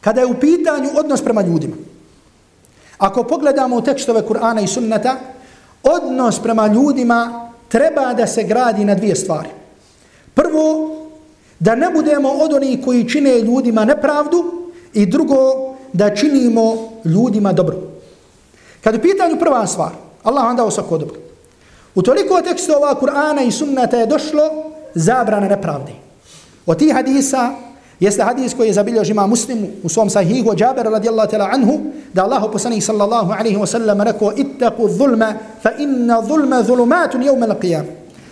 Kada je u pitanju odnos prema ljudima, ako pogledamo u tekstove Kur'ana i sunnata, odnos prema ljudima treba da se gradi na dvije stvari. Prvo, da ne budemo od onih koji čine ljudima nepravdu i drugo, da činimo ljudima dobro. Kad u pitanju prva stvar, Allah vam dao svako dobro. U toliko tekstova Kur'ana i sunnata je došlo zabrana nepravde. Od tih hadisa jeste hadis koji je zabilježi ima muslim u svom sahihu od Jabera radijallahu tala anhu da Allah poslanih sallallahu alaihi wa sallam rekao ittaku zulma fa inna zulma zulumatun jevme l'qiyam.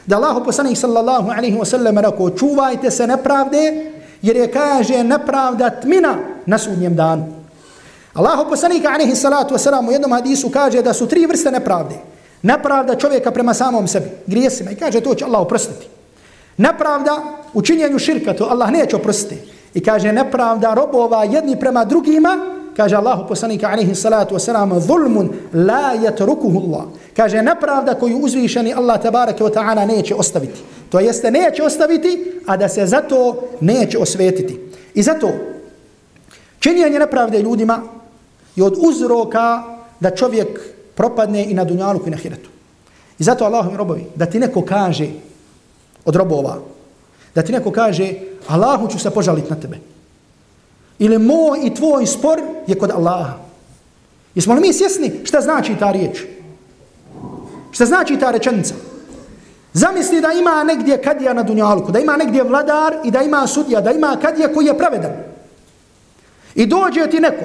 Da Allah poslanih sallallahu alaihi wa sallam rekao čuvajte se nepravde jer je kaže nepravda tmina na sudnjem danu. Allah poslanika alaihi salatu wa sallam u jednom hadisu kaže da su tri vrste nepravde. Nepravda čovjeka prema samom sebi, grijesima i kaže to će Allah oprostiti. Nepravda u činjenju širka, to Allah neće oprostiti. I kaže nepravda robova jedni prema drugima, kaže Allahu poslanika alaihi salatu wasalam, zulmun la yatrukuhu Allah. Kaže nepravda koju uzvišeni Allah tabaraka wa ta'ala neće ostaviti. To jeste neće ostaviti, a da se zato neće osvetiti. I zato činjenje nepravde ljudima je od uzroka da čovjek propadne i na dunjalu i na hiratu. I zato Allahom robovi, da ti neko kaže od robova. Da ti neko kaže, Allahu ću se požaliti na tebe. Ili moj i tvoj spor je kod Allaha. Jesmo li mi svjesni šta znači ta riječ? Šta znači ta rečenica? Zamisli da ima negdje kadija na dunjalku, da ima negdje vladar i da ima sudija, da ima kadija koji je pravedan. I dođe ti neko,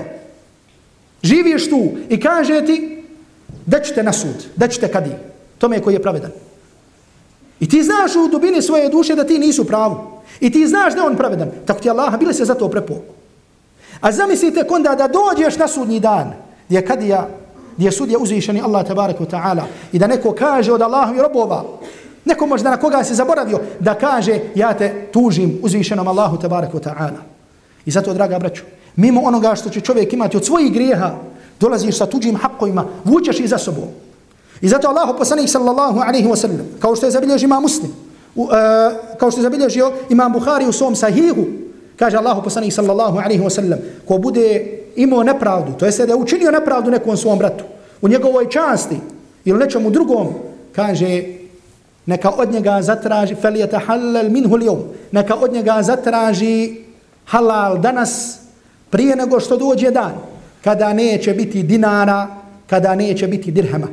živiš tu i kaže ti da ćete na sud, da ćete kadiji. Tome koji je pravedan. I ti znaš u dubini svoje duše da ti nisu pravu. I ti znaš da on pravedan. Tako ti Allah bili se za to prepo. A zamislite konda da dođeš na sudnji dan gdje kad ja gdje sud je uzvišeni Allah tabaraka ta'ala i da neko kaže od Allahovi robova neko možda na koga se zaboravio da kaže ja te tužim uzvišenom Allahu tabaraka ta'ala. I zato draga braću mimo onoga što će čovjek imati od svojih grijeha dolaziš sa tuđim hakovima vučeš ih za sobom. I zato Allah poslanik sallallahu alaihi wa sallam, kao što je zabilježio imam muslim, u, uh, kao što je zabilježio imam Bukhari u svom sahihu, kaže Allah poslanik sallallahu alaihi wa sallam, ko bude imao nepravdu, to jeste da je učinio nepravdu nekom svom bratu, u njegovoj časti ili nečemu drugom, kaže neka od njega zatraži felijeta halal minhu lijom, neka od njega zatraži halal danas prije nego što dođe dan, kada neće biti dinara, kada neće biti dirhama.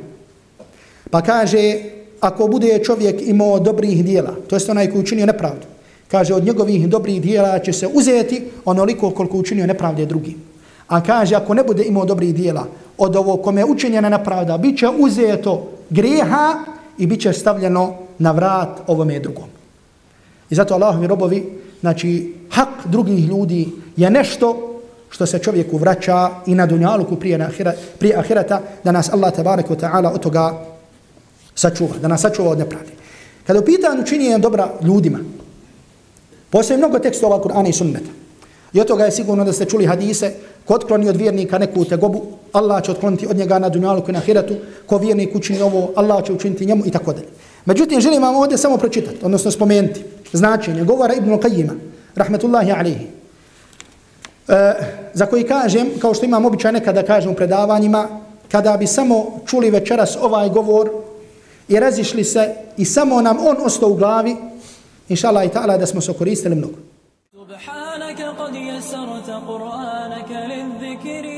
Pa kaže, ako bude čovjek imao dobrih dijela, to je onaj koji učinio nepravdu, kaže, od njegovih dobrih dijela će se uzeti onoliko koliko učinio nepravde drugim. A kaže, ako ne bude imao dobrih dijela, od ovo kome je učinjena nepravda, bit će uzeto greha i bit će stavljeno na vrat ovome drugom. I zato Allahovi robovi, znači, hak drugih ljudi je nešto što se čovjeku vraća i na dunjaluku prije, na ahira, prije ahirata, da nas Allah tabaraka wa ta'ala od toga sačuva, da nas sačuva od nepravde. Kada u pitanju činjenja dobra ljudima, postoje mnogo tekstova Kur'ana i sunneta. I od toga je sigurno da ste čuli hadise, ko otkloni od vjernika neku tegobu, Allah će otkloniti od njega na dunjalu i na hiratu, ko vjernik učini ovo, Allah će učiniti njemu i tako dalje. Međutim, želim vam ovdje samo pročitati, odnosno spomenuti značenje govora Ibn Qayyima, rahmetullahi alihi, e, za koji kažem, kao što imam običaj nekada kažem u predavanjima, kada bi samo čuli večeras ovaj govor, i razišli se i samo nam on ostao u glavi, inša Allah i ta'ala da smo se koristili mnogo. Subhanaka qad yasarta Qur'anaka lidhikri